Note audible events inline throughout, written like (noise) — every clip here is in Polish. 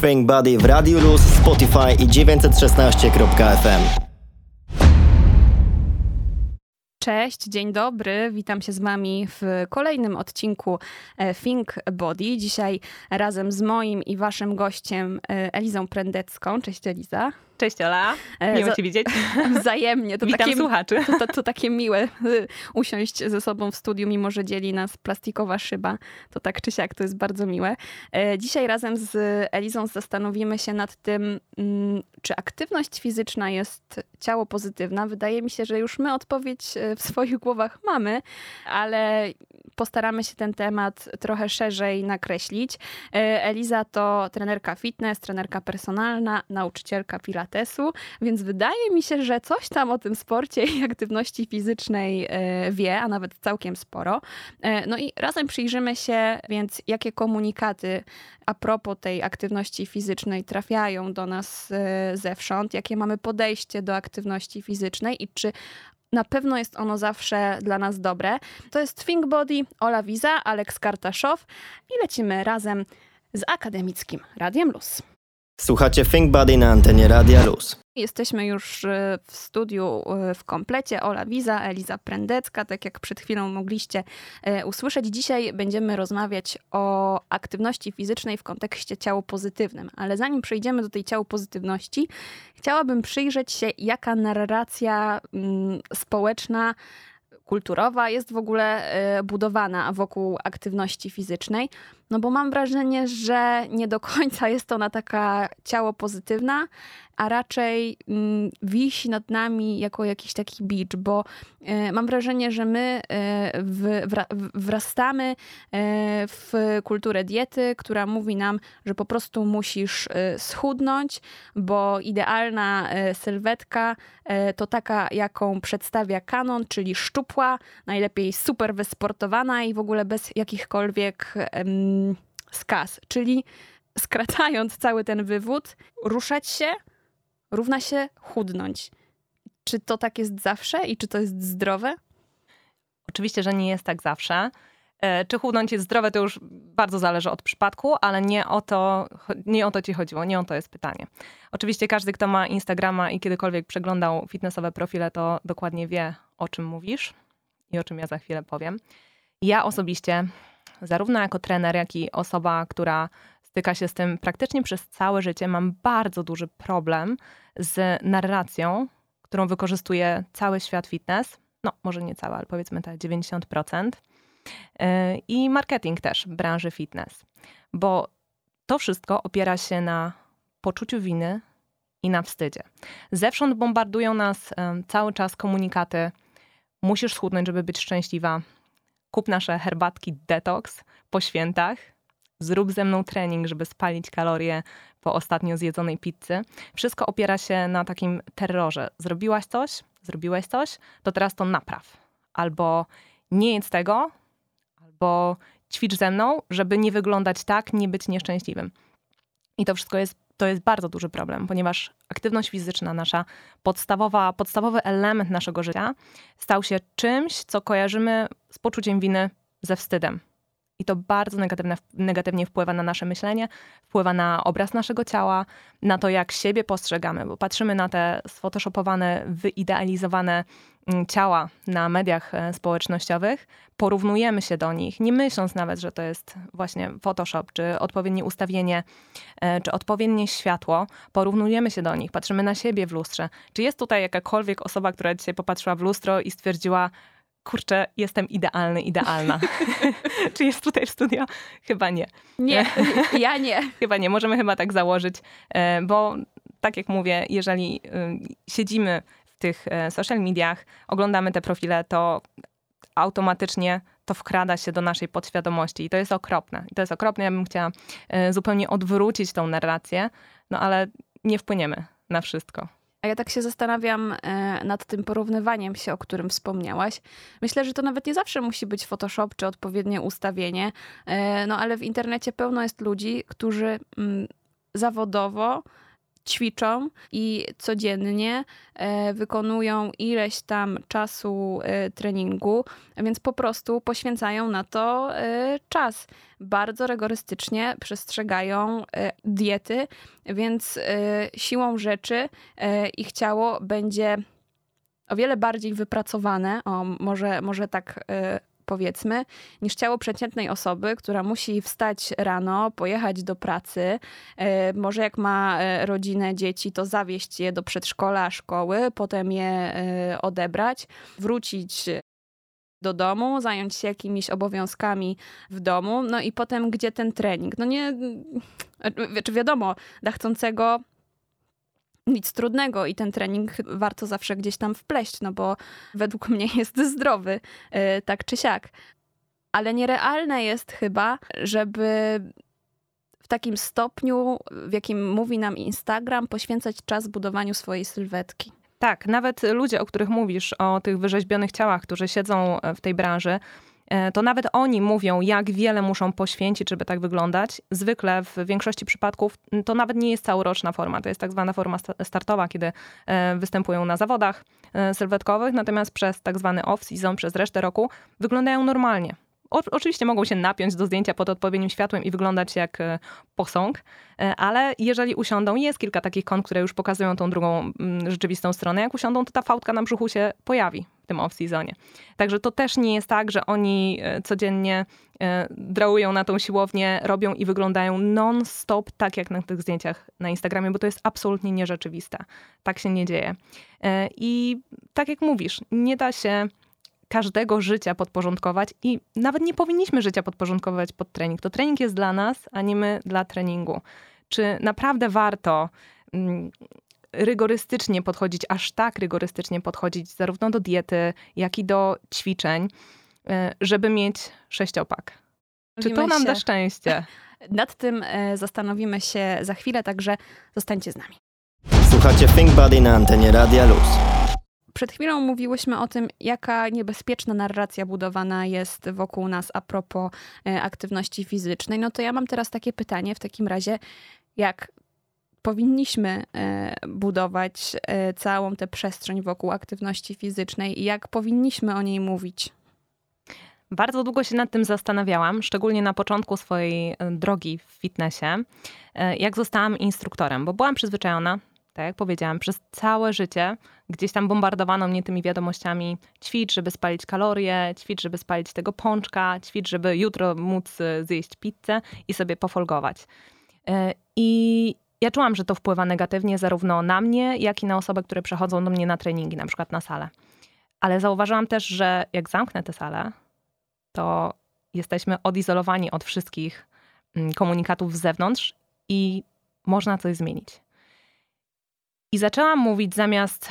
Think Body w Radio Luz, Spotify i 916.fm. Cześć, dzień dobry. Witam się z Wami w kolejnym odcinku e, Think Body. Dzisiaj razem z moim i Waszym gościem e, Elizą Prendecką. Cześć Eliza. Cześć Ola, E, miło Cię widzieć. (laughs) Wzajemnie. To Witam takie, słuchaczy. to, to, to takie miłe y, usiąść ze sobą w studiu, mimo że dzieli nas plastikowa szyba. To tak czy siak, to jest bardzo miłe. E, Dzisiaj razem z Elizą zastanowimy się nad tym, mm, czy aktywność fizyczna jest ciało pozytywna. Wydaje mi się, że już my odpowiedź e, w swoich (laughs) głowach mamy, ale postaramy się ten temat trochę szerzej nakreślić. E, Eliza to trenerka fitness, trenerka personalna, nauczycielka pilatesu, więc wydaje mi się, że coś tam o tym sporcie i aktywności fizycznej e, wie, a nawet całkiem sporo. E, No i razem przyjrzymy się więc, jakie komunikaty a propos tej aktywności fizycznej trafiają do nas zewsząd, jakie mamy podejście do aktywności fizycznej i czy na pewno jest ono zawsze dla nas dobre. To jest Think Body, Ola Wiza, Aleks Kartaszow i lecimy razem z akademickim Radiem Luz. Słuchacie Think Body na antenie Radia Luz. Jesteśmy już e, w studiu e, w komplecie. Ola Wiza, Eliza Prendecka, tak jak przed chwilą mogliście e, usłyszeć. Dzisiaj będziemy rozmawiać o aktywności fizycznej w kontekście ciało pozytywnym. Ale zanim przejdziemy do tej ciało pozytywności, chciałabym przyjrzeć się, jaka narracja mm, społeczna kulturowa jest w ogóle budowana wokół aktywności fizycznej. No bo mam wrażenie, że nie do końca jest ona taka ciało pozytywna, a raczej mm, wisi nad nami jako jakiś taki bicz, bo e, mam wrażenie, że my e, wrastamy e, w kulturę diety, która mówi nam, że po prostu musisz schudnąć, bo idealna sylwetka to taka, jaką przedstawia kanon, czyli szczupła, najlepiej super wysportowana i w ogóle bez jakichkolwiek skaz. Czyli skracając cały ten wywód, ruszać się równa się chudnąć. Czy to tak jest zawsze i czy to jest zdrowe? Oczywiście, że nie jest tak zawsze. E, Czy chudnąć jest zdrowe, to już bardzo zależy od przypadku, ale nie o to, nie o to ci chodziło, nie o to jest pytanie. Oczywiście każdy, kto ma Instagrama i kiedykolwiek przeglądał fitnessowe profile, to dokładnie wie, o czym mówisz i o czym ja za chwilę powiem. Ja osobiście, zarówno jako trener, jak i osoba, która styka się z tym praktycznie przez całe życie, mam bardzo duży problem z narracją, którą wykorzystuje cały świat fitness. No, może nie cały, ale powiedzmy te 90%. Yy, I marketing też branży fitness. Bo to wszystko opiera się na poczuciu winy i na wstydzie. Zewsząd bombardują nas cały czas komunikaty: musisz schudnąć, żeby być szczęśliwa. Kup nasze herbatki detox po świętach. Zrób ze mną trening, żeby spalić kalorie po ostatnio zjedzonej pizzy. Wszystko opiera się na takim terrorze. Zrobiłaś coś, zrobiłeś coś, to teraz to napraw. Albo nie jedz tego, albo ćwicz ze mną, żeby nie wyglądać tak, nie być nieszczęśliwym. I to wszystko jest, to jest bardzo duży problem, ponieważ aktywność fizyczna, nasza podstawowa, podstawowy element naszego życia, stał się czymś, co kojarzymy z poczuciem winy, ze wstydem. I to bardzo negatywne, negatywnie wpływa na nasze myślenie, wpływa na obraz naszego ciała, na to, jak siebie postrzegamy, bo patrzymy na te sfotoshopowane, wyidealizowane mm, ciała na mediach e, społecznościowych, porównujemy się do nich, nie myśląc nawet, że to jest właśnie Photoshop, czy odpowiednie ustawienie, e, czy odpowiednie światło, porównujemy się do nich, patrzymy na siebie w lustrze. Czy jest tutaj jakakolwiek osoba, która dzisiaj popatrzyła w lustro i stwierdziła, kurczę, jestem idealny, idealna. (laughs) (laughs) czy jest tutaj w studio? Chyba nie. Nie, (laughs) ja nie. Chyba nie, możemy chyba tak założyć, e, bo tak jak mówię, jeżeli y, siedzimy w tych e, social mediach, oglądamy te profile, to automatycznie to wkrada się do naszej podświadomości i to jest okropne. I to jest okropne, ja bym chciała e, zupełnie odwrócić tą narrację, no ale nie wpłyniemy na wszystko. A ja tak się zastanawiam e, nad tym porównywaniem się, o którym wspomniałaś. Myślę, że to nawet nie zawsze musi być Photoshop czy odpowiednie ustawienie, e, no ale w internecie pełno jest ludzi, którzy mm, zawodowo ćwiczą i codziennie e, wykonują ileś tam czasu e, treningu, więc po prostu poświęcają na to e, czas. Bardzo rygorystycznie przestrzegają diety, więc siłą rzeczy ich ciało będzie o wiele bardziej wypracowane, o może, może tak powiedzmy, niż ciało przeciętnej osoby, która musi wstać rano, pojechać do pracy, e, może jak ma e, rodzinę, dzieci, to zawieźć je do przedszkola, szkoły, potem je e, odebrać, wrócić do domu, zająć się jakimiś obowiązkami w domu, no i potem gdzie ten trening? No nie, czy wiadomo, dla chcącego nic trudnego i ten trening warto zawsze gdzieś tam wpleść, no bo według mnie (laughs) jest zdrowy, e, tak czy siak. Ale nierealne jest chyba, żeby w takim stopniu, w jakim mówi nam Instagram, poświęcać czas budowaniu swojej sylwetki. Tak, nawet ludzie, o których mówisz, o tych wyrzeźbionych ciałach, którzy siedzą w tej branży, e, to nawet oni mówią, jak wiele muszą poświęcić, żeby tak wyglądać. Zwykle w większości przypadków to nawet nie jest całoroczna forma, to jest tak zwana forma startowa, kiedy e, występują na zawodach e, sylwetkowych, natomiast przez tak zwany off-season, przez resztę roku wyglądają normalnie. O, oczywiście mogą się napiąć do zdjęcia pod odpowiednim światłem i wyglądać jak e, posąg, e, ale jeżeli usiądą, jest kilka takich kont, które już pokazują tą drugą mm, rzeczywistą stronę, jak usiądą, to ta fałdka na brzuchu się pojawi tym off-seasonie. Także to też nie jest tak, że oni e, codziennie drałują na tą siłownię, robią i wyglądają non-stop tak jak na tych zdjęciach na Instagramie, bo to jest absolutnie nierzeczywiste. Tak się nie dzieje. I tak jak mówisz, nie da się każdego życia podporządkować i nawet nie powinniśmy życia podporządkować pod trening. To trening jest dla nas, a nie my dla treningu. Czy naprawdę warto mm, rygorystycznie podchodzić, aż tak rygorystycznie podchodzić zarówno do diety, jak i do ćwiczeń, y, żeby mieć sześciopak? Czy to nam da szczęście? (laughs) Nad tym e, zastanowimy się za chwilę, także zostańcie z nami. Słuchacie Think Body na antenie Radia Luz. Przed chwilą mówiłyśmy o tym, jaka niebezpieczna narracja budowana jest wokół nas a propos e, aktywności fizycznej. No to ja mam teraz takie pytanie w takim razie, jak powinniśmy e, budować e, całą tę przestrzeń wokół aktywności fizycznej i jak powinniśmy o niej mówić? Bardzo długo się nad tym zastanawiałam, szczególnie na początku swojej drogi w fitnessie, jak zostałam instruktorem, bo byłam przyzwyczajona tak jak powiedziałam, przez całe życie gdzieś tam bombardowano mnie tymi wiadomościami: ćwicz, żeby spalić kalorie, ćwicz, żeby spalić tego pączka, ćwicz, żeby jutro móc e, zjeść pizzę i sobie pofolgować. E, I ja czułam, że to wpływa negatywnie zarówno na mnie, jak i na osoby, które przechodzą do mnie na treningi, na przykład na salę. Ale zauważyłam też, że jak zamknę tę salę, to jesteśmy odizolowani od wszystkich mm, komunikatów z zewnątrz i można coś zmienić. I zaczęłam mówić zamiast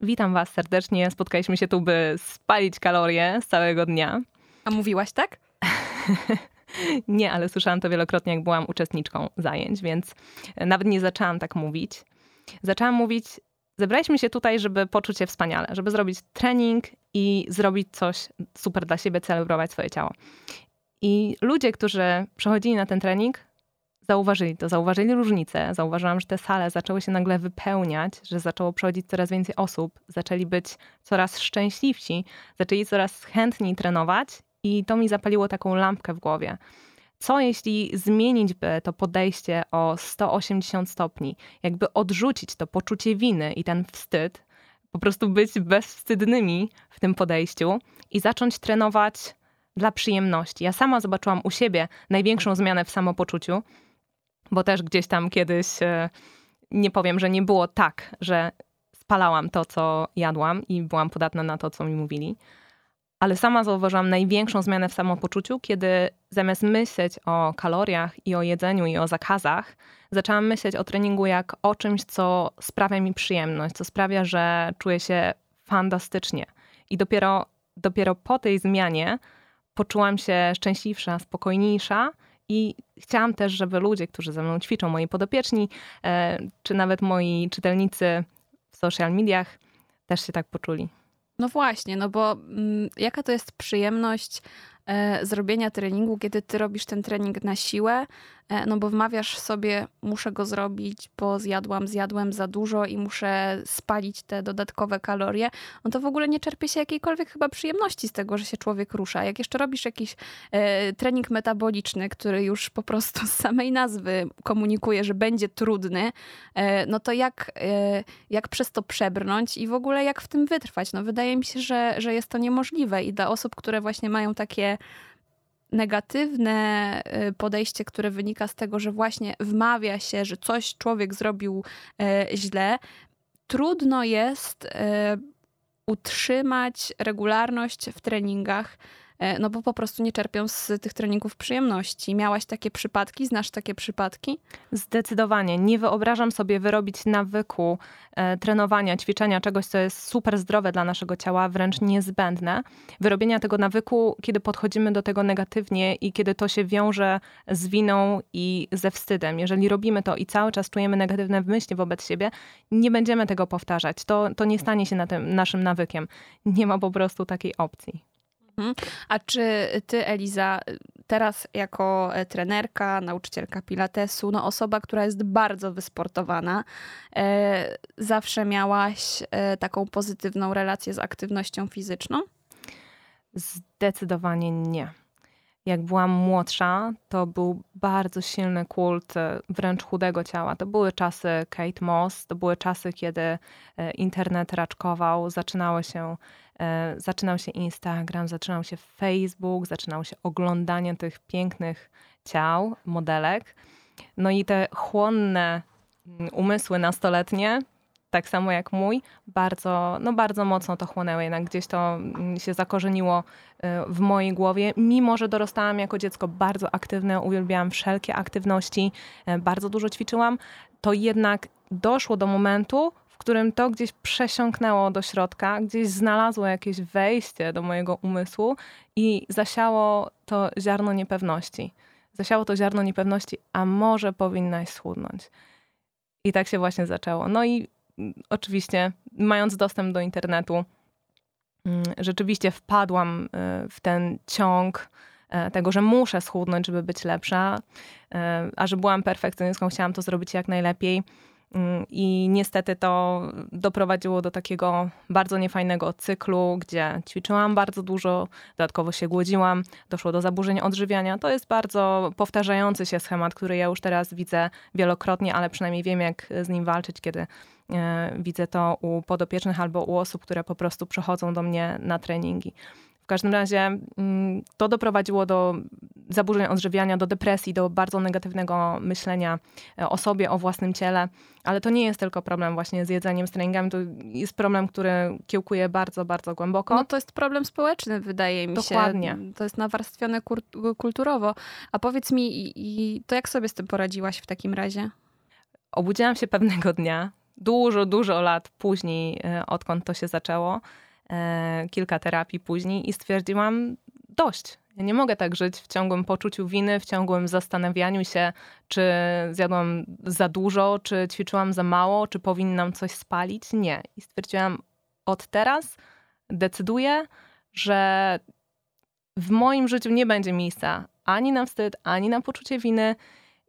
witam was serdecznie, spotkaliśmy się tu, by spalić kalorie z całego dnia. A mówiłaś tak? (laughs) (laughs) nie, ale słyszałam to wielokrotnie, jak byłam uczestniczką zajęć, więc nawet nie zaczęłam tak mówić. Zaczęłam mówić, zebraliśmy się tutaj, żeby poczuć się wspaniale, żeby zrobić trening i zrobić coś super dla siebie, celebrować swoje ciało. I ludzie, którzy przechodzili na ten trening, zauważyli to, zauważyli różnicę. Zauważyłam, że te sale zaczęły się nagle wypełniać, że zaczęło przychodzić coraz więcej osób, zaczęli być coraz szczęśliwsi, zaczęli coraz chętniej trenować i to mi zapaliło taką lampkę w głowie. Co jeśli zmienić by to podejście o 180 stopni, jakby odrzucić to poczucie winy i ten wstyd, po prostu być bezwstydnymi w tym podejściu i zacząć trenować dla przyjemności. Ja sama zobaczyłam u siebie największą zmianę w samopoczuciu, bo też gdzieś tam kiedyś e, nie powiem, że nie było tak, że spalałam to, co jadłam i byłam podatna na to, co mi mówili. Ale sama zauważyłam największą zmianę w samopoczuciu, kiedy zamiast myśleć o kaloriach i o jedzeniu i o zakazach, zaczęłam myśleć o treningu jak o czymś, co sprawia mi przyjemność, co sprawia, że czuję się fantastycznie. I dopiero, dopiero po tej zmianie poczułam się szczęśliwsza, spokojniejsza i chciałam też, żeby ludzie, którzy ze mną ćwiczą, moi podopieczni, e, czy nawet moi czytelnicy w social mediach, też się tak poczuli. No właśnie, no bo mm, jaka to jest przyjemność e, zrobienia treningu, kiedy ty robisz ten trening na siłę, no bo wmawiasz sobie, muszę go zrobić, bo zjadłam, zjadłem za dużo i muszę spalić te dodatkowe kalorie, no to w ogóle nie czerpie się jakiejkolwiek chyba przyjemności z tego, że się człowiek rusza. Jak jeszcze robisz jakiś e, trening metaboliczny, który już po prostu z samej nazwy komunikuje, że będzie trudny, e, no to jak, e, jak przez to przebrnąć i w ogóle jak w tym wytrwać? No wydaje mi się, że, że jest to niemożliwe i dla osób, które właśnie mają takie negatywne y, podejście, które wynika z tego, że właśnie wmawia się, że coś człowiek zrobił e, źle, trudno jest e, utrzymać regularność w treningach, no bo po prostu nie czerpią z tych treningów przyjemności. Miałaś takie przypadki? Znasz takie przypadki? Zdecydowanie. Nie wyobrażam sobie wyrobić nawyku e, trenowania, ćwiczenia, czegoś, co jest super zdrowe dla naszego ciała, wręcz niezbędne. Wyrobienia tego nawyku, kiedy podchodzimy do tego negatywnie i kiedy to się wiąże z winą i ze wstydem. Jeżeli robimy to i cały czas czujemy negatywne myśli wobec siebie, nie będziemy tego powtarzać. To, to nie stanie się na tym naszym nawykiem. Nie ma po prostu takiej opcji. A czy ty, Eliza, teraz jako e, trenerka, nauczycielka pilatesu, no osoba, która jest bardzo wysportowana, e, zawsze miałaś e, taką pozytywną relację z aktywnością fizyczną? Zdecydowanie nie. Jak byłam młodsza, to był bardzo silny kult e, wręcz chudego ciała. To były czasy Kate Moss, to były czasy, kiedy e, internet raczkował, zaczynały się, e, zaczynał się Instagram, zaczynał się Facebook, zaczynało się oglądanie tych pięknych ciał, modelek. No i te chłonne mm, umysły nastoletnie tak samo jak mój, bardzo, no bardzo mocno to chłonęły. Jednak gdzieś to mm, się zakorzeniło y, w mojej głowie. Mimo, że dorastałam jako dziecko bardzo aktywne, uwielbiałam wszelkie aktywności, y, bardzo dużo ćwiczyłam, to jednak doszło do momentu, w którym to gdzieś przesiąknęło do środka, gdzieś znalazło jakieś wejście do mojego umysłu i zasiało to ziarno niepewności. Zasiało to ziarno niepewności, a może powinnaś schudnąć. I tak się właśnie zaczęło. No i oczywiście, mając dostęp do internetu, mm, rzeczywiście wpadłam y, w ten ciąg e, tego, że muszę schudnąć, żeby być lepsza, e, a że byłam perfekcjonistką, chciałam to zrobić jak najlepiej. Mm, I niestety to doprowadziło do takiego bardzo niefajnego cyklu, gdzie ćwiczyłam bardzo dużo, dodatkowo się głodziłam, doszło do zaburzeń odżywiania. To jest bardzo powtarzający się schemat, który ja już teraz widzę wielokrotnie, ale przynajmniej wiem, jak z nim walczyć, kiedy e, widzę to u podopiecznych albo u osób, które po prostu przychodzą do mnie na treningi. W każdym razie mm, to doprowadziło do zaburzeń odżywiania, do depresji, do bardzo negatywnego myślenia e, o sobie, o własnym ciele. Ale to nie jest tylko problem właśnie z jedzeniem, z treningami. To jest problem, który kiełkuje bardzo, bardzo głęboko. No to jest problem społeczny, wydaje mi Dokładnie. się. To jest nawarstwione kulturowo. A powiedz mi, i to jak sobie z tym poradziłaś w takim razie? Obudziłam się pewnego dnia, dużo, dużo lat później, e, odkąd to się zaczęło kilka terapii później i stwierdziłam dość. Ja nie mogę tak żyć w ciągłym poczuciu winy, w ciągłym zastanawianiu się, czy zjadłam za dużo, czy ćwiczyłam za mało, czy powinnam coś spalić. Nie. I stwierdziłam, od teraz decyduję, że w moim życiu nie będzie miejsca ani na wstyd, ani na poczucie winy.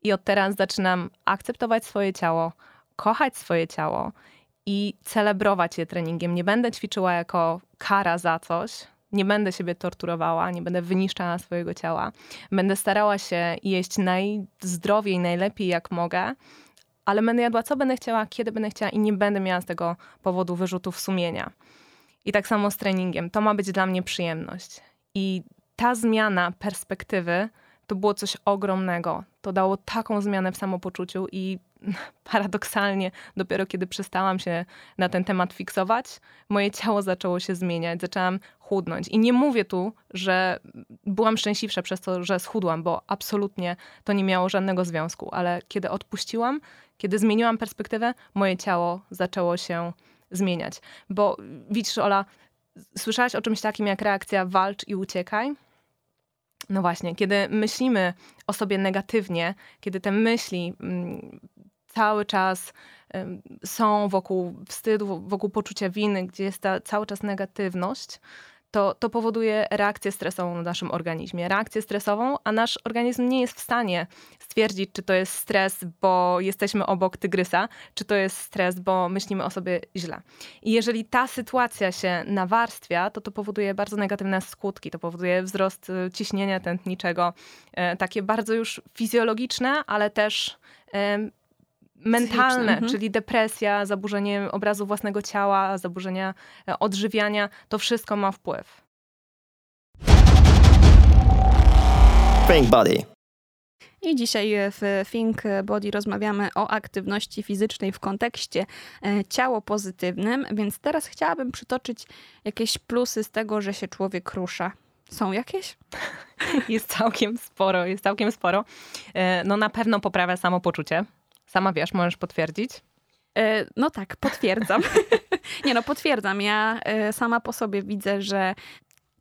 I od teraz zaczynam akceptować swoje ciało, kochać swoje ciało i celebrować je treningiem. Nie będę ćwiczyła jako kara za coś, nie będę siebie torturowała, nie będę wyniszczała swojego ciała. Będę starała się jeść najzdrowiej, najlepiej jak mogę, ale będę jadła co będę chciała, kiedy będę chciała i nie będę miała z tego powodu wyrzutów sumienia. I tak samo z treningiem. To ma być dla mnie przyjemność. I ta zmiana perspektywy to było coś ogromnego. To dało taką zmianę w samopoczuciu i paradoksalnie, dopiero kiedy przestałam się na ten temat fiksować, moje ciało zaczęło się zmieniać, zaczęłam chudnąć. I nie mówię tu, że byłam szczęśliwsza przez to, że schudłam, bo absolutnie to nie miało żadnego związku, ale kiedy odpuściłam, kiedy zmieniłam perspektywę, moje ciało zaczęło się zmieniać. Bo widzisz, Ola, słyszałaś o czymś takim jak reakcja walcz i uciekaj? No właśnie, kiedy myślimy o sobie negatywnie, kiedy te myśli mm, cały czas są wokół wstydu, wokół poczucia winy, gdzie jest ta cały czas negatywność, to, to powoduje reakcję stresową w naszym organizmie. Reakcję stresową, a nasz organizm nie jest w stanie stwierdzić, czy to jest stres, bo jesteśmy obok tygrysa, czy to jest stres, bo myślimy o sobie źle. I jeżeli ta sytuacja się nawarstwia, to to powoduje bardzo negatywne skutki. To powoduje wzrost y, ciśnienia tętniczego, e, takie bardzo już fizjologiczne, ale też mentalne, mhm. czyli depresja, zaburzenie obrazu własnego ciała, zaburzenia e, odżywiania, to wszystko ma wpływ. Think Body. I dzisiaj w Think Body rozmawiamy o aktywności fizycznej w kontekście e, ciało pozytywnym, więc teraz chciałabym przytoczyć jakieś plusy z tego, że się człowiek rusza. Są jakieś? (laughs) Jest całkiem sporo, jest całkiem sporo. E, no na pewno poprawia samopoczucie. Sama wiesz, możesz potwierdzić? E, no tak, potwierdzam. (laughs) Nie no, potwierdzam. Ja e, sama po sobie widzę, że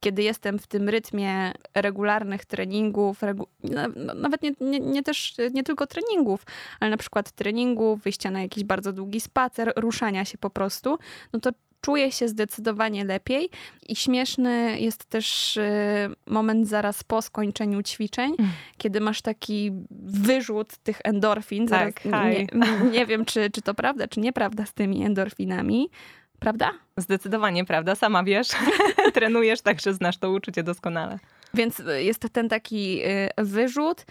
kiedy jestem w tym rytmie regularnych treningów, regu no, nawet nie, nie, nie, też nie tylko treningów, ale na przykład treningów, wyjścia na jakiś bardzo długi spacer, ruszania się po prostu, no to czuję się zdecydowanie lepiej i śmieszny jest też y, moment zaraz po skończeniu ćwiczeń, mm. kiedy masz taki wyrzut tych endorfin. Zaraz, tak, nie, (laughs) nie wiem, czy, czy to prawda, czy nieprawda z tymi endorfinami. Prawda? Zdecydowanie prawda. Sama wiesz, (laughs) trenujesz, także znasz to uczucie doskonale. Więc jest ten taki y, wyrzut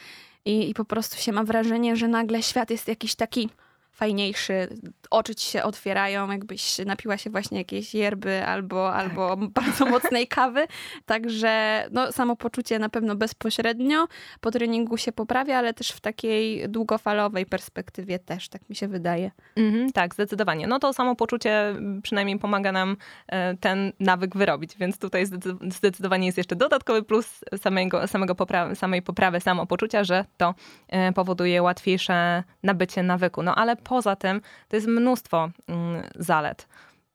i, i po prostu się ma wrażenie, że nagle świat jest jakiś taki fajniejszy, oczy ci się otwierają, jakbyś napiła się właśnie jakiejś yerby albo, tak. albo bardzo mocnej kawy. (laughs) Także no, samopoczucie na pewno bezpośrednio po treningu się poprawia, ale też w takiej długofalowej perspektywie też, tak mi się wydaje. Mhm, tak, zdecydowanie. No to samopoczucie przynajmniej pomaga nam e, ten nawyk wyrobić, więc tutaj zdecydowanie jest jeszcze dodatkowy plus samego, samego poprawy, samej poprawy samopoczucia, że to e, powoduje łatwiejsze nabycie nawyku. No ale poza tym to jest mnóstwo mm, zalet.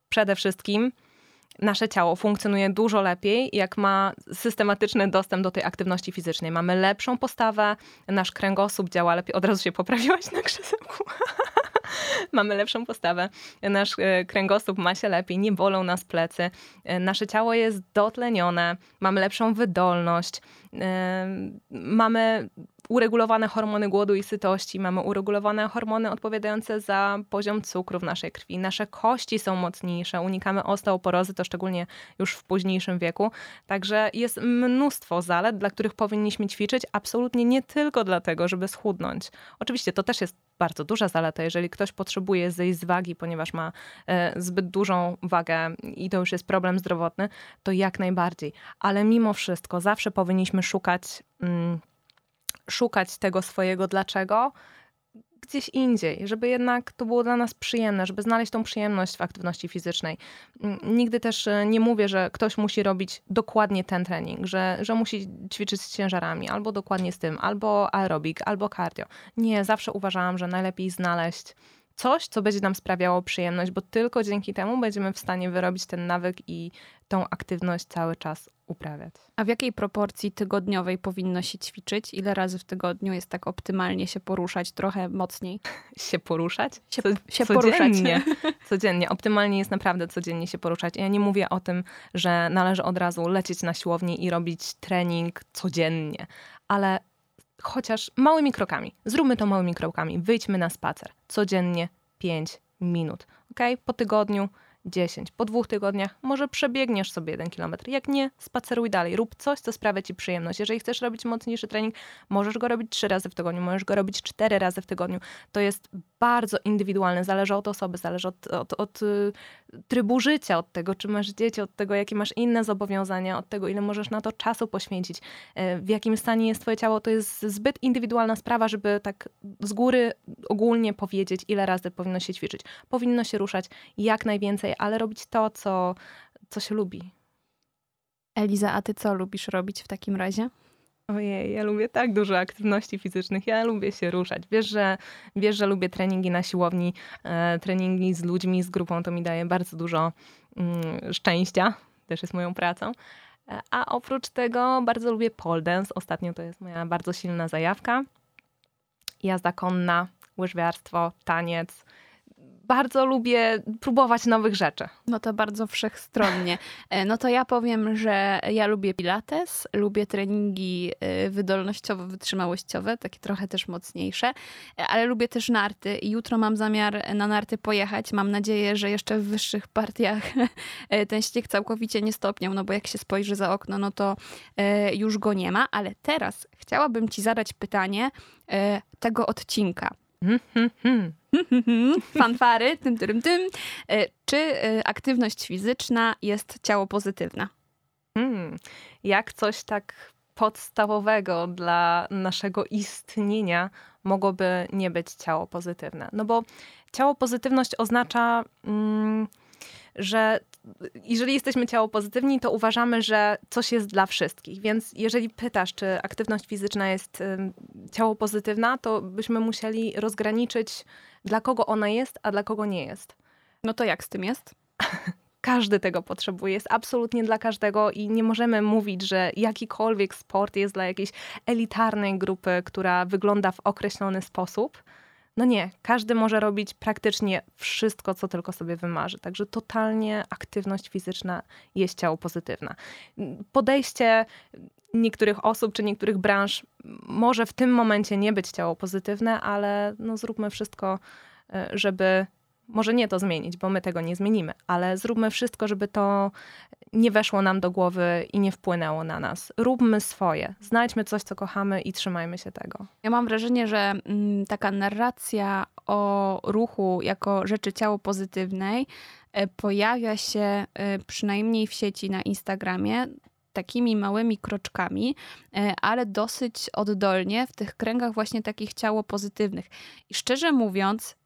Przede wszystkim nasze ciało funkcjonuje dużo lepiej, jak ma systematyczny dostęp do tej aktywności fizycznej. Mamy lepszą postawę, nasz kręgosłup działa lepiej. Od razu się poprawiłaś na krzesełku. (laughs) mamy lepszą postawę, nasz e, kręgosłup ma się lepiej, nie bolą nas plecy, e, nasze ciało jest dotlenione, mamy lepszą wydolność, e, mamy uregulowane hormony głodu i sytości, mamy uregulowane hormony odpowiadające za poziom cukru w naszej krwi, nasze kości są mocniejsze, unikamy osteoporozy, to szczególnie już w późniejszym wieku. Także jest mnóstwo zalet, dla których powinniśmy ćwiczyć, absolutnie nie tylko dlatego, żeby schudnąć. Oczywiście to też jest bardzo duża zaleta, jeżeli ktoś potrzebuje zejść z wagi, ponieważ ma e, zbyt dużą wagę i to już jest problem zdrowotny, to jak najbardziej. Ale mimo wszystko zawsze powinniśmy szukać. Mm, szukać tego swojego dlaczego gdzieś indziej, żeby jednak to było dla nas przyjemne, żeby znaleźć tą przyjemność w aktywności fizycznej. Mm, nigdy też e, nie mówię, że ktoś musi robić dokładnie ten trening, że, że musi ćwiczyć z ciężarami, albo dokładnie z tym, albo aerobik, albo cardio. Nie, zawsze uważałam, że najlepiej znaleźć coś, co będzie nam sprawiało przyjemność, bo tylko dzięki temu będziemy w stanie wyrobić ten nawyk i tą aktywność cały czas uprawiać. A w jakiej proporcji tygodniowej powinno się ćwiczyć? Ile razy w tygodniu jest tak optymalnie się poruszać trochę mocniej? (laughs) Się poruszać? Się, się codziennie. poruszać. (laughs) (laughs) Codziennie. Optymalnie jest naprawdę codziennie się poruszać. Ja nie mówię o tym, że należy od razu lecieć na siłownię i robić trening codziennie, ale chociaż małymi krokami. Zróbmy to małymi krokami. Wyjdźmy na spacer. Codziennie 5 minut. Ok? Po tygodniu 10. Po dwóch tygodniach może przebiegniesz sobie jeden kilometr. Jak nie, spaceruj dalej. Rób coś, co sprawia ci przyjemność. Jeżeli chcesz robić mocniejszy trening, możesz go robić trzy razy w tygodniu, możesz go robić cztery razy w tygodniu. To jest bardzo indywidualne, zależy od osoby, zależy od, od, od y, trybu życia, od tego, czy masz dzieci, od tego, jakie masz inne zobowiązania, od tego, ile możesz na to czasu poświęcić, y, w jakim stanie jest twoje ciało. To jest zbyt indywidualna sprawa, żeby tak z góry ogólnie powiedzieć, ile razy powinno się ćwiczyć. Powinno się ruszać jak najwięcej, ale robić to, co, co się lubi. Eliza, a ty co lubisz robić w takim razie? Ojej, ja lubię tak dużo aktywności fizycznych, ja lubię się ruszać. Wiesz, że, wiesz, że lubię treningi na siłowni, e, treningi z ludźmi, z grupą, to mi daje bardzo dużo mm, szczęścia, też jest moją pracą. E, a oprócz tego bardzo lubię pole dance, ostatnio to jest moja bardzo silna zajawka. Jazda konna, łyżwiarstwo, taniec, bardzo lubię próbować nowych rzeczy. No to bardzo wszechstronnie. E, No to ja powiem, że ja lubię pilates, lubię treningi e, wydolnościowo-wytrzymałościowe, takie trochę też mocniejsze, e, ale lubię też narty i jutro mam zamiar na narty pojechać. Mam nadzieję, że jeszcze w wyższych partiach (laughs) ten śnieg całkowicie nie stopniał, no bo jak się spojrzy za okno, no to już go nie ma. Ale teraz chciałabym ci zadać pytanie tego odcinka. Mhm, mhm. (laughs) Fanfary, tym, tym, tym. E, Czy e, aktywność fizyczna jest ciało pozytywna? Hmm. Jak coś tak podstawowego dla naszego istnienia mogłoby nie być ciało pozytywne? No bo ciało pozytywność oznacza, mm, że jeżeli jesteśmy ciało pozytywni, to uważamy, że coś jest dla wszystkich. Więc jeżeli pytasz, czy aktywność fizyczna jest ciało pozytywna, to byśmy musieli rozgraniczyć, dla kogo ona jest, a dla kogo nie jest. No to jak z tym jest? (laughs) Każdy tego potrzebuje, jest absolutnie dla każdego i nie możemy mówić, że jakikolwiek sport jest dla jakiejś elitarnej grupy, która wygląda w określony sposób. No nie, każdy może robić praktycznie wszystko, co tylko sobie wymarzy. Także totalnie aktywność fizyczna jest ciało pozytywna. Podejście niektórych osób czy niektórych branż może w tym momencie nie być ciało pozytywne, ale no zróbmy wszystko, e, żeby może nie to zmienić, bo my tego nie zmienimy, ale zróbmy wszystko, żeby to nie weszło nam do głowy i nie wpłynęło na nas. Róbmy swoje, znajdźmy coś, co kochamy i trzymajmy się tego. Ja mam wrażenie, że mm, taka narracja o ruchu jako rzeczy ciało pozytywnej e, pojawia się e, przynajmniej w sieci na Instagramie takimi małymi kroczkami, e, ale dosyć oddolnie w tych kręgach właśnie takich ciało pozytywnych. I szczerze mówiąc,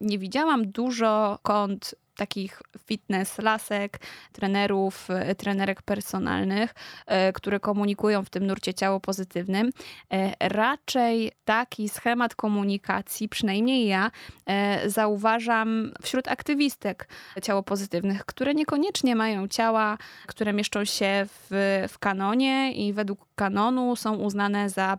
nie widziałam dużo kont takich fitness lasek, trenerów, e, trenerek personalnych, e, które komunikują w tym nurcie ciało pozytywnym. E, Raczej taki schemat komunikacji, przynajmniej ja, zauważam wśród aktywistek ciało pozytywnych, które niekoniecznie mają ciała, które mieszczą się w, w kanonie i według kanonu są uznane za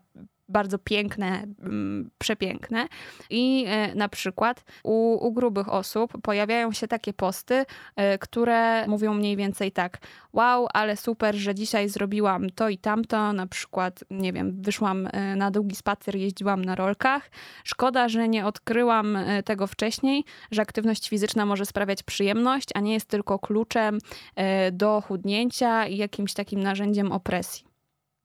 bardzo piękne, mm, przepiękne. I e, na przykład u, u grubych osób pojawiają się takie posty, e, które mówią mniej więcej tak: Wow, ale super, że dzisiaj zrobiłam to i tamto. Na przykład, nie wiem, wyszłam e, na długi spacer, jeździłam na rolkach. Szkoda, że nie odkryłam tego wcześniej, że aktywność fizyczna może sprawiać przyjemność, a nie jest tylko kluczem do chudnięcia i jakimś takim narzędziem opresji.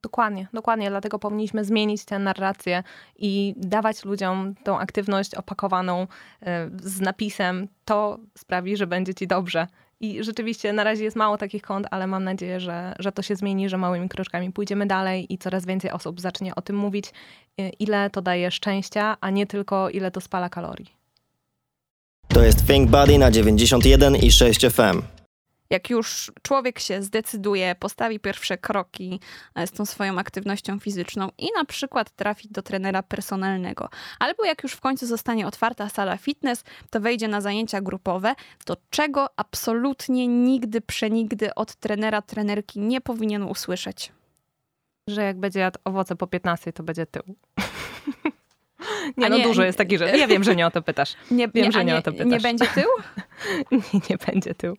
Dokładnie, dokładnie. Dlatego powinniśmy zmienić tę narrację i dawać ludziom tą aktywność opakowaną e, z napisem. To sprawi, że będzie ci dobrze. I rzeczywiście na razie jest mało takich kont, ale mam nadzieję, że, że to się zmieni, że małymi kroczkami pójdziemy dalej i coraz więcej osób zacznie o tym mówić, e, ile to daje szczęścia, a nie tylko ile to spala kalorii. To jest Think Body na 91 i 6 FM. Jak już człowiek się zdecyduje, postawi pierwsze kroki e, z tą swoją aktywnością fizyczną i na przykład trafi do trenera personalnego, albo jak już w końcu zostanie otwarta sala fitness, to wejdzie na zajęcia grupowe, to czego absolutnie nigdy, przenigdy od trenera, trenerki nie powinien usłyszeć? Że jak będzie jadł owoce po 15, to będzie tył. (laughs) (laughs) nie, A no nie- dużo jest takich rzeczy. (laughs) Ja wiem, że nie o to pytasz. Nie, Wiem, że a nie o to pytasz. nie będzie tył? (laughs) nie, nie będzie tył.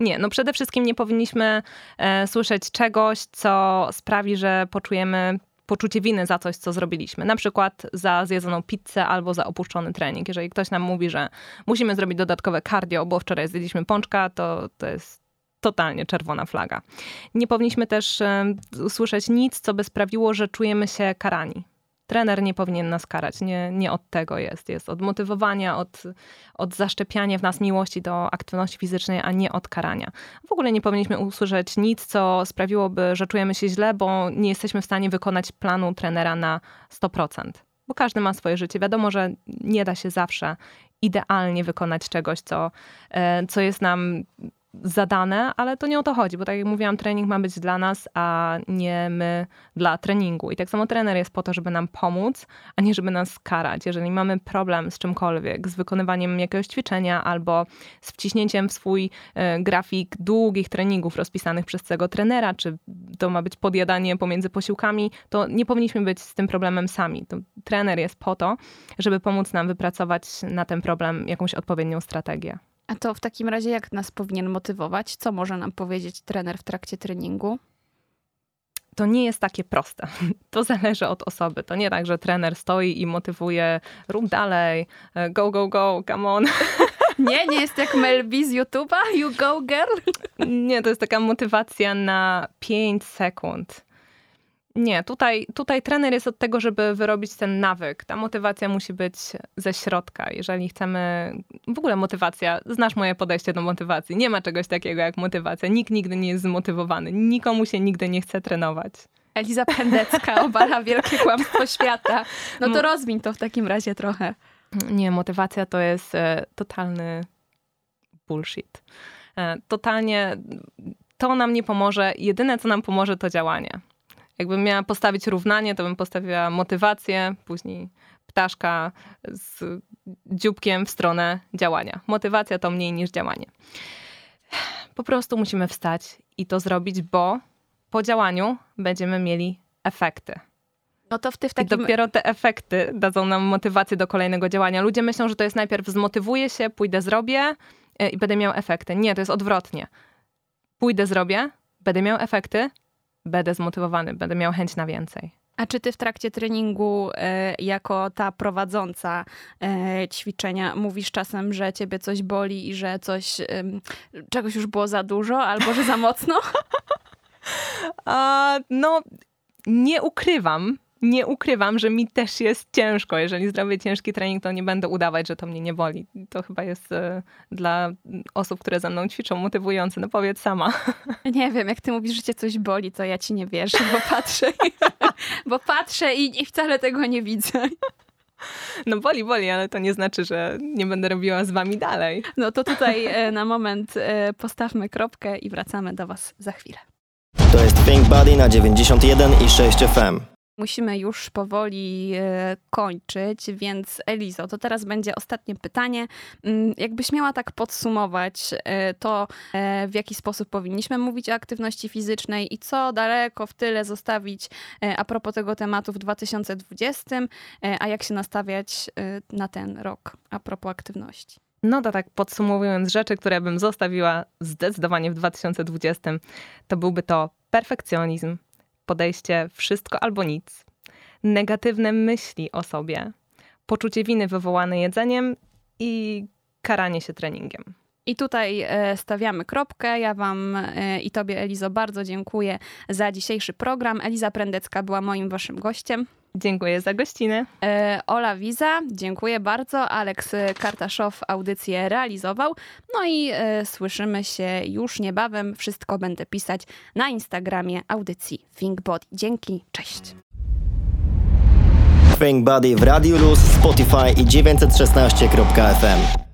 Nie, no przede wszystkim nie powinniśmy e, słyszeć czegoś, co sprawi, że poczujemy poczucie winy za coś, co zrobiliśmy. Na przykład za zjedzoną pizzę albo za opuszczony trening. Jeżeli ktoś nam mówi, że musimy zrobić dodatkowe cardio, bo wczoraj zjedliśmy pączka, to to jest totalnie czerwona flaga. Nie powinniśmy też e, usłyszeć nic, co by sprawiło, że czujemy się karani. Trener nie powinien nas karać, nie, nie od tego jest. Jest od motywowania, od, od zaszczepiania w nas miłości do aktywności fizycznej, a nie od karania. W ogóle nie powinniśmy usłyszeć nic, co sprawiłoby, że czujemy się źle, bo nie jesteśmy w stanie wykonać planu trenera na 100%. Bo każdy ma swoje życie. Wiadomo, że nie da się zawsze idealnie wykonać czegoś, co, e, co jest nam zadane, ale to nie o to chodzi, bo tak jak mówiłam, trening ma być dla nas, a nie my dla treningu. I tak samo trener jest po to, żeby nam pomóc, a nie żeby nas karać. Jeżeli mamy problem z czymkolwiek, z wykonywaniem jakiegoś ćwiczenia albo z wciśnięciem w swój e, grafik długich treningów rozpisanych przez tego trenera, czy to ma być podjadanie pomiędzy posiłkami, to nie powinniśmy być z tym problemem sami. To trener jest po to, żeby pomóc nam wypracować na ten problem jakąś odpowiednią strategię. A to w takim razie jak nas powinien motywować? Co może nam powiedzieć trener w trakcie treningu? to nie jest takie proste. (laughs) To zależy od osoby. To nie tak, że trener stoi i motywuje, rób dalej, go, go, go, come on. (laughs) Nie, nie jest jak Mel B z YouTube'a, you go girl. Nie, to jest taka motywacja na 5 sekund. Nie, tutaj, tutaj trener jest od tego, żeby wyrobić ten nawyk. Ta motywacja musi być ze środka. Jeżeli chcemy. W ogóle motywacja, znasz moje podejście do motywacji. Nie ma czegoś takiego jak motywacja. Nikt nigdy nie jest zmotywowany. Nikomu się nigdy nie chce trenować. Eliza Pendecka obala wielkie kłamstwo świata. No to rozwiń to w takim razie trochę. Nie, motywacja to jest e, totalny bullshit. E, totalnie to nam nie pomoże. Jedyne, co nam pomoże, to działanie. Jakbym miała postawić równanie, to bym postawiła motywację, później ptaszka z dzióbkiem w stronę działania. Motywacja to mniej niż działanie. Po prostu musimy wstać i to zrobić, bo po działaniu będziemy mieli efekty. No to w ty w takim... I dopiero te efekty dadzą nam motywację do kolejnego działania. Ludzie myślą, że to jest najpierw zmotywuję się, pójdę, zrobię e, i będę miał efekty. Nie, to jest odwrotnie. Pójdę, zrobię, będę miał efekty, będę zmotywowany, będę miał chęć na więcej. A czy ty w trakcie treningu, e, jako ta prowadząca e, ćwiczenia, mówisz czasem, że ciebie coś boli i że coś, czegoś już było za dużo albo że za mocno? (laughs) A, no, nie ukrywam, nie ukrywam, że mi też jest ciężko. Jeżeli zrobię ciężki trening, to nie będę udawać, że to mnie nie boli. To chyba jest e, dla osób, które ze mną ćwiczą, motywujące. No powiedz sama. (laughs) Nie wiem, jak ty mówisz, że cię coś boli, to ja ci nie wierzę, bo patrzę, (laughs) bo patrzę i, i wcale tego nie widzę. No boli, boli, ale to nie znaczy, że nie będę robiła z wami dalej. No to tutaj e, na moment e, postawmy kropkę i wracamy do was za chwilę. To jest Think Body na 91 i 6 FM. Musimy już powoli e, kończyć, więc Elizo, to teraz będzie ostatnie pytanie. Mm, Jakbyś miała tak podsumować e, to, e, w jaki sposób powinniśmy mówić o aktywności fizycznej i co daleko w tyle zostawić a propos tego tematu w 2020, e, a jak się nastawiać na ten rok a propos aktywności. No to tak podsumowując rzeczy, które bym zostawiła zdecydowanie w 2020, to byłby to perfekcjonizm, podejście wszystko albo nic, negatywne myśli o sobie, poczucie winy wywołane jedzeniem i karanie się treningiem. I tutaj e, stawiamy kropkę. Ja Wam e, i Tobie, Elizo, bardzo dziękuję za dzisiejszy program. Eliza Prendecka była moim Waszym gościem. Dziękuję za gościnę. E, Ola Wiza, dziękuję bardzo. Aleks Kartaszow audycję realizował. No i e, słyszymy się już niebawem. Wszystko będę pisać na Instagramie audycji Think Body. Dzięki, cześć. Think Body w Radiu Luz, Spotify i 916.fm.